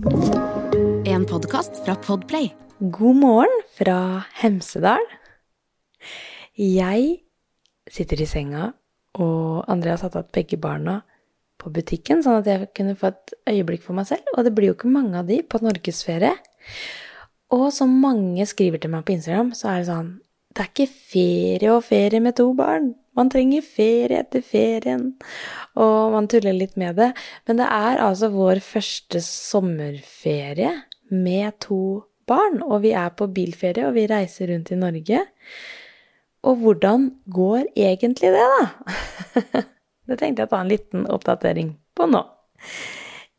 En podkast fra Podplay. God morgen fra Hemsedal. Jeg sitter i senga, og Andrea har opp begge barna på butikken, sånn at jeg kunne få et øyeblikk for meg selv. Og det blir jo ikke mange av de på norgesferie. Og som mange skriver til meg på Instagram, så er det sånn Det er ikke ferie og ferie med to barn. Man trenger ferie etter ferien. Og man tuller litt med det. Men det er altså vår første sommerferie med to barn. Og vi er på bilferie, og vi reiser rundt i Norge. Og hvordan går egentlig det, da? Det tenkte jeg å ta en liten oppdatering på nå.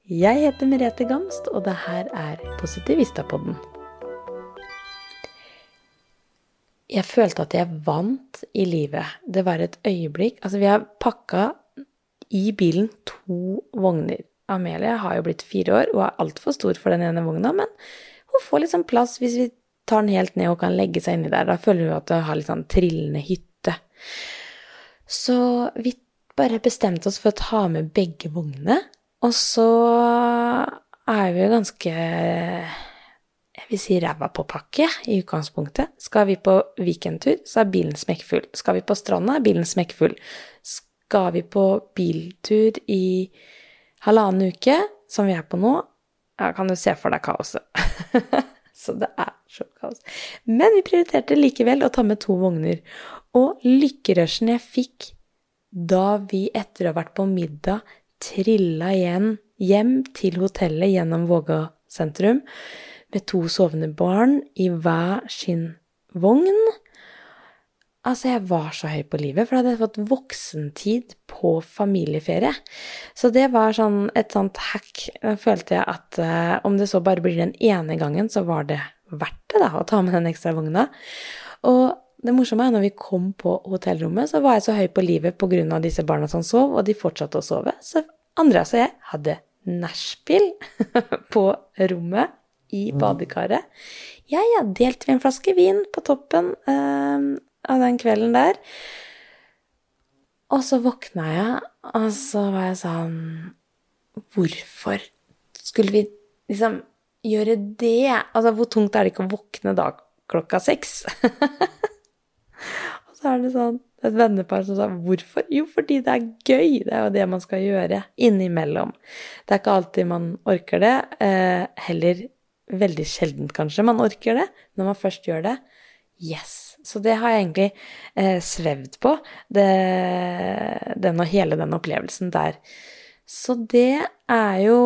Jeg heter Merete Gamst, og det her er Positivistapodden. Jeg følte at jeg vant i livet. Det var et øyeblikk Altså, vi har pakka i bilen to vogner. Amelie har jo blitt fire år og er altfor stor for den ene vogna, men hun får liksom plass hvis vi tar den helt ned og kan legge seg inni der. Da føler hun at hun har litt sånn trillende hytte. Så vi bare bestemte oss for å ta med begge vognene. Og så er vi jo ganske jeg vil si ræva på pakke i utgangspunktet. Skal vi på weekendtur, så er bilen smekkfull. Skal vi på stranda, er bilen smekkfull. Skal vi på biltur i halvannen uke, som vi er på nå, ja, kan du se for deg kaoset. så det er så kaos. Men vi prioriterte likevel å ta med to vogner. Og lykkerushen jeg fikk da vi etter å ha vært på middag trilla igjen hjem til hotellet gjennom Våga sentrum med to sovende barn i hver sin vogn. Altså, jeg var så høy på livet, for da hadde jeg fått voksentid på familieferie. Så det var sånn et sånt hack. Da følte jeg at uh, om det så bare blir den ene gangen, så var det verdt det, da, å ta med den ekstra vogna. Og det morsomme er når vi kom på hotellrommet, så var jeg så høy på livet pga. disse barna som sov, og de fortsatte å sove. Så Andreas og jeg hadde nachspiel på rommet i badekaret. Jeg ja, delte vi en flaske vin på toppen eh, av den kvelden der. Og så våkna jeg, og så var jeg sånn Hvorfor skulle vi liksom gjøre det? Altså, hvor tungt er det ikke å våkne da klokka seks? og så er det sånn et vennepar som sa hvorfor? Jo, fordi det er gøy. Det er jo det man skal gjøre innimellom. Det er ikke alltid man orker det. Eh, heller veldig sjeldent, kanskje, man orker det. Når man først gjør det, yes. Så det har jeg egentlig eh, svevd på, det, den og hele den opplevelsen der. Så det er jo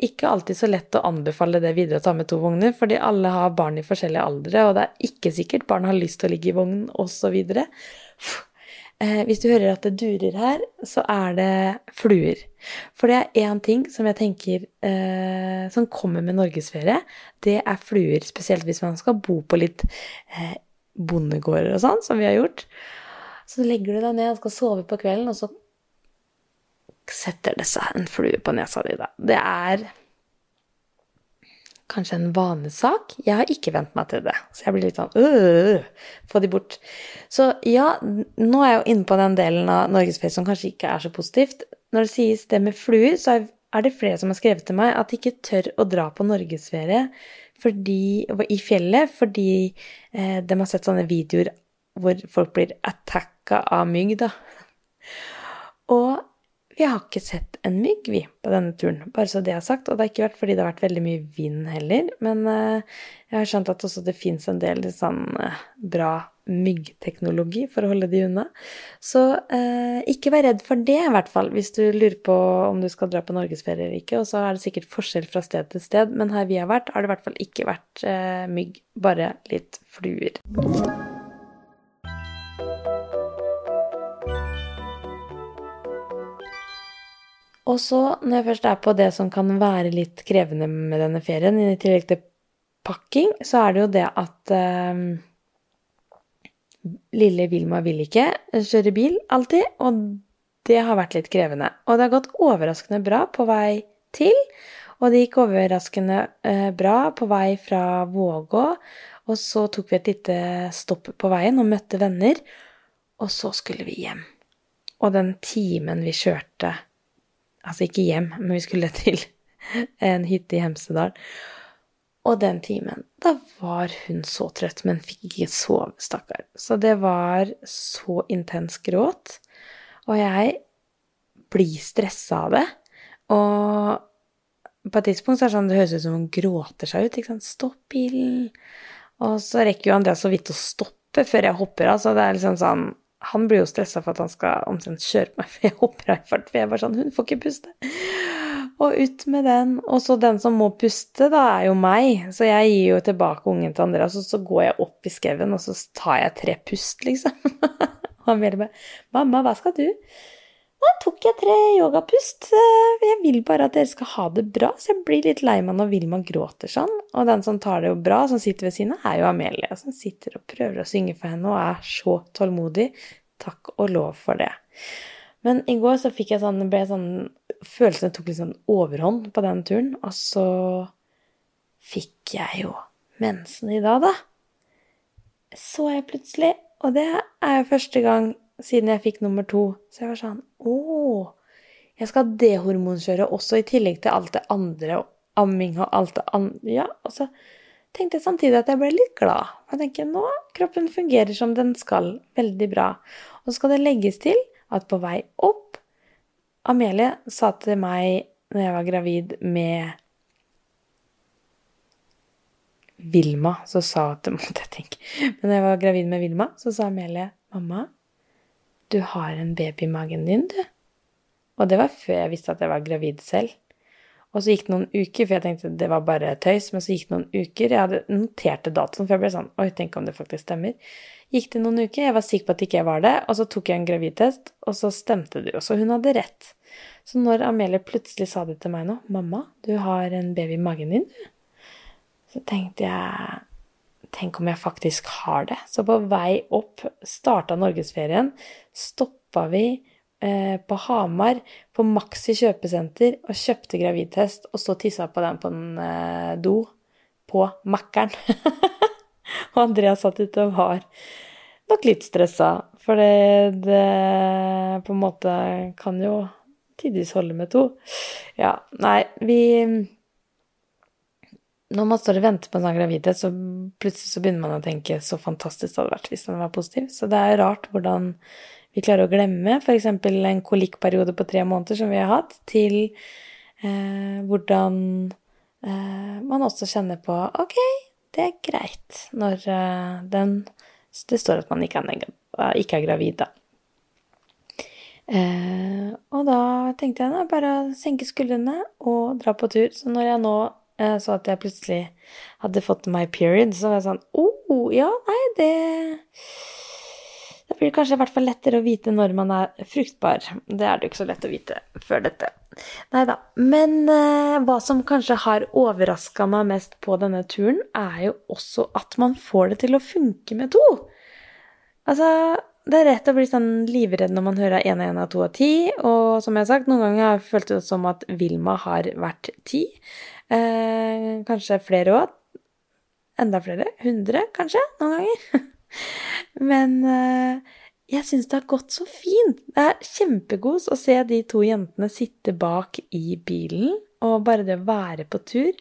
ikke alltid så lett å anbefale det videre å ta med to vogner, fordi alle har barn i forskjellige aldre, og det er ikke sikkert barn har lyst til å ligge i vognen, osv. Eh, hvis du hører at det durer her, så er det fluer. For det er én ting som jeg tenker eh, som kommer med norgesferie. Det er fluer, spesielt hvis man skal bo på litt eh, bondegårder og sånn, som vi har gjort. Så legger du deg ned og skal sove på kvelden, og så setter det seg en flue på nesa di, da. Det er kanskje en vanesak. Jeg har ikke vent meg til det, så jeg blir litt sånn øh, Få de bort. Så ja, nå er jeg jo inne på den delen av norgesferie som kanskje ikke er så positivt. Når det sies det med fluer, så er det flere som har skrevet til meg at de ikke tør å dra på norgesferie fordi, i fjellet fordi eh, de har sett sånne videoer hvor folk blir attacka av mygg, da. Vi har ikke sett en mygg, vi, på denne turen. Bare så det er sagt. Og det har ikke vært fordi det har vært veldig mye vind heller. Men uh, jeg har skjønt at også det fins en del sånn uh, bra myggteknologi for å holde de unna. Så eh, ikke vær redd for det, i hvert fall, hvis du lurer på om du skal dra på norgesferie eller ikke. Og så er det sikkert forskjell fra sted til sted, men her vi har vært, har det i hvert fall ikke vært mygg. Bare litt fluer. Og så, når jeg først er på det som kan være litt krevende med denne ferien, i tillegg til pakking, så er det jo det at eh, lille Vilma vil ikke kjøre bil alltid, og det har vært litt krevende. Og det har gått overraskende bra på vei til, og det gikk overraskende eh, bra på vei fra Vågå. Og så tok vi et lite stopp på veien og møtte venner, og så skulle vi hjem. Og den timen vi kjørte Altså ikke hjem, men vi skulle til en hytte i Hemsedal. Og den timen, da var hun så trøtt, men fikk ikke sove, stakkar. Så det var så intens gråt. Og jeg blir stressa av det. Og på et tidspunkt så er det sånn det høres ut som hun gråter seg ut. ikke sant? Stopp bilen. Og så rekker jo Andreas så vidt å stoppe før jeg hopper av. Så det er liksom sånn Han blir jo stressa for at han skal omtrent kjøre meg for jeg hopper av i fart. For jeg er bare sånn Hun får ikke puste. Og ut med den. Og så den som må puste, da, er jo meg. Så jeg gir jo tilbake ungen til Andreas, og så går jeg opp i skauen, og så tar jeg tre pust, liksom. Og han bare 'Mamma, hva skal du?' Da tok jeg tre yogapust. Jeg vil bare at dere skal ha det bra, så jeg blir litt lei meg når Vilma gråter sånn. Og den som tar det jo bra, som sitter ved siden av, er jo Amelia, som sitter og prøver å synge for henne og er så tålmodig. Takk og lov for det. Men i går så fikk jeg sånn, ble sånn Følelsene tok litt sånn overhånd på den turen, og så fikk jeg jo mensen i dag, da. Så jeg plutselig. Og det er jo første gang siden jeg fikk nummer to. Så jeg var sånn Å, jeg skal dehormonkjøre også, i tillegg til alt det andre, og amming og alt det andre. Ja, og så tenkte jeg samtidig at jeg ble litt glad. Jeg tenker nå kroppen fungerer som den skal. Veldig bra. Og så skal det legges til at på vei opp Amelie sa til meg når jeg var gravid med Vilma, så sa det måtte jeg tenke. Men når jeg var gravid med Vilma, så sa Amelie, 'Mamma, du har en baby i magen din, du.' Og det var før jeg visste at jeg var gravid selv. Og så gikk det noen uker, for jeg tenkte det var bare tøys, men så gikk det noen uker. Jeg hadde notert datoen, for jeg ble sånn Oi, tenk om det faktisk stemmer. Gikk det noen uker, jeg var sikker på at ikke jeg var det, og så tok jeg en gravidtest, og så stemte det jo. Så hun hadde rett. Så når Amelie plutselig sa det til meg nå, 'Mamma, du har en baby i magen din', du. Så tenkte jeg Tenk om jeg faktisk har det. Så på vei opp starta norgesferien. Stoppa vi eh, på Hamar, på Maxi kjøpesenter, og kjøpte gravidtest, og så tissa på den på en eh, do på Mækkern. og Andreas satt ute og var nok litt stressa, for det, det på en måte kan jo tidvis holde med to. Ja, nei, vi når man står og venter på en sånn graviditet, så plutselig så begynner man å tenke så fantastisk det hadde vært hvis den var positiv. Så det er rart hvordan vi klarer å glemme f.eks. en kolikkperiode på tre måneder som vi har hatt, til eh, hvordan eh, man også kjenner på ok, det er greit når eh, den Det står at man ikke er, ikke er gravid, da. Eh, og da tenkte jeg da bare å senke skuldrene og dra på tur. Så når jeg nå Eh, så at jeg plutselig hadde fått my period, så var jeg sånn oh, ja, nei, det Da blir det kanskje i hvert fall lettere å vite når man er fruktbar. Det er det jo ikke så lett å vite før dette. Nei da. Men eh, hva som kanskje har overraska meg mest på denne turen, er jo også at man får det til å funke med to. Altså, det er rett å bli sånn livredd når man hører én og én av to av ti. Og som jeg har sagt, noen ganger har jeg følt det som at Vilma har vært ti. Eh, kanskje flere òg. Enda flere. Hundre, kanskje, noen ganger. Men eh, jeg syns det har gått så fint. Det er kjempegodt å se de to jentene sitte bak i bilen. Og bare det å være på tur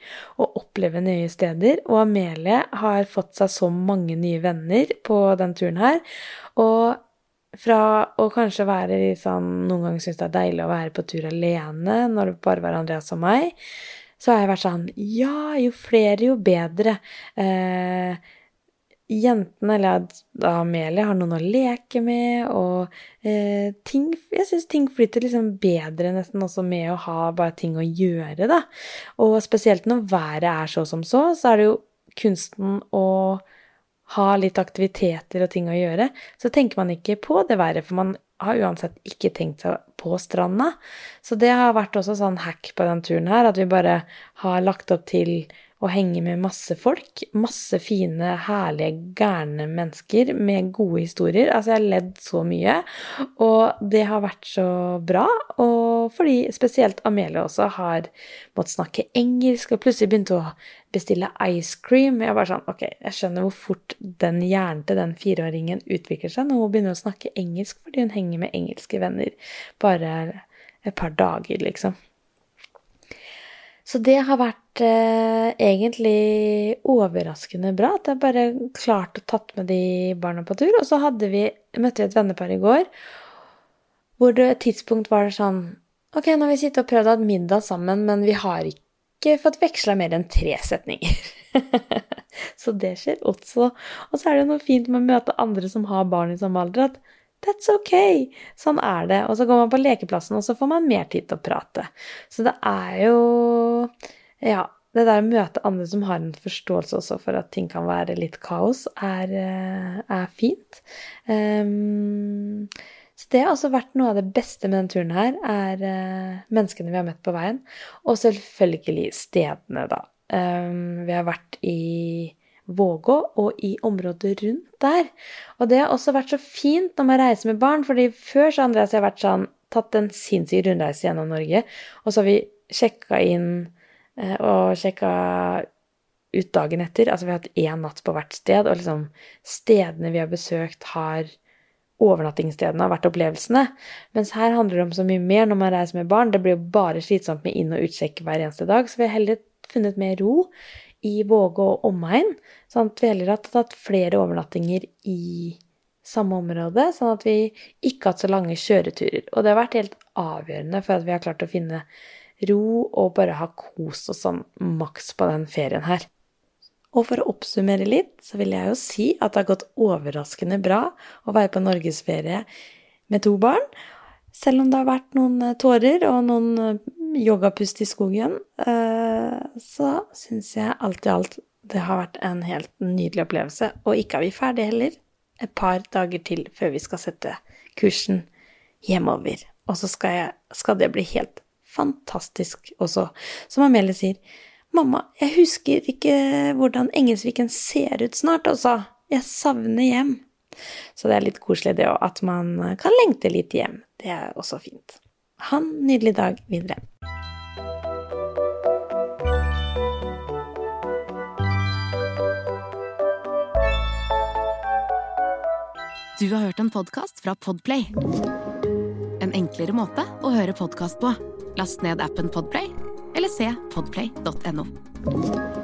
og oppleve nye steder. Og Amelie har fått seg så mange nye venner på den turen her. Og fra å kanskje være litt sånn Noen ganger syns det er deilig å være på tur alene når det bare var Andreas og meg så har jeg vært sånn Ja, jo flere, jo bedre. Eh, jentene, eller da Amelie, har noen å leke med, og eh, ting Jeg syns ting flyter liksom bedre nesten også med å ha bare ting å gjøre, da. Og spesielt når været er så som så, så er det jo kunsten å ha litt aktiviteter og ting å gjøre. Så tenker man ikke på det været, for man har uansett ikke tenkt seg på stranda. Så det har vært også sånn hack på den turen her, at vi bare har lagt opp til å henge med masse folk. Masse fine, herlige, gærne mennesker med gode historier. Altså, jeg har ledd så mye, og det har vært så bra. Og fordi spesielt Amelie også har måttet snakke engelsk, og plutselig begynte å bestille ice cream. Jeg bare sånn Ok, jeg skjønner hvor fort den hjernen til den fireåringen utvikler seg når hun begynner å snakke engelsk fordi hun henger med engelske venner bare et par dager, liksom. Så det har vært eh, egentlig overraskende bra at jeg bare klarte å tatt med de barna på tur. Og så vi, møtte vi et vennepar i går hvor det et tidspunkt var sånn Ok, nå har vi sittet og prøvd å ha middag sammen, men vi har ikke fått veksla mer enn tre setninger. så det skjer også. Og så er det noe fint med å møte andre som har barn i samme alder, at That's ok! Sånn er det. Og så går man på lekeplassen, og så får man mer tid til å prate. Så det er jo Ja, det der å møte andre som har en forståelse også for at ting kan være litt kaos, er, eh, er fint. Um, så det har også vært noe av det beste med denne turen her, er uh, menneskene vi har møtt på veien. Og selvfølgelig stedene, da. Um, vi har vært i Vågå og i området rundt der. Og det har også vært så fint når man reiser med barn, fordi før så Andreas har vært sånn tatt en sinnssyk rundreise gjennom Norge, og så har vi sjekka inn eh, og sjekka ut dagen etter. Altså vi har hatt én natt på hvert sted, og liksom stedene vi har besøkt, har overnattingsstedene har vært opplevelsene. Mens her handler det om så mye mer når man reiser med barn. Det blir jo bare slitsomt med inn- og utsjekk hver eneste dag, så vi har heller funnet mer ro i Våge og omegn. Sånn at vi heller har tatt flere overnattinger i samme område, sånn at vi ikke har hatt så lange kjøreturer. Og det har vært helt avgjørende for at vi har klart å finne ro og bare ha kos og sånn maks på den ferien her. Og for å oppsummere litt, så vil jeg jo si at det har gått overraskende bra å være på norgesferie med to barn. Selv om det har vært noen tårer og noen yogapust i skogen, eh, så syns jeg alt i alt det har vært en helt nydelig opplevelse. Og ikke er vi ferdige heller. Et par dager til før vi skal sette kursen hjemover. Og så skal, jeg, skal det bli helt fantastisk også. Som Amelie sier, mamma, jeg husker ikke hvordan Engelsviken ser ut snart, altså. Jeg savner hjem. Så det er litt koselig det òg, at man kan lengte litt hjem. Det er også fint. Ha en nydelig dag videre. Du har hørt en podkast fra Podplay. En enklere måte å høre podkast på. Last ned appen Podplay, eller se podplay.no.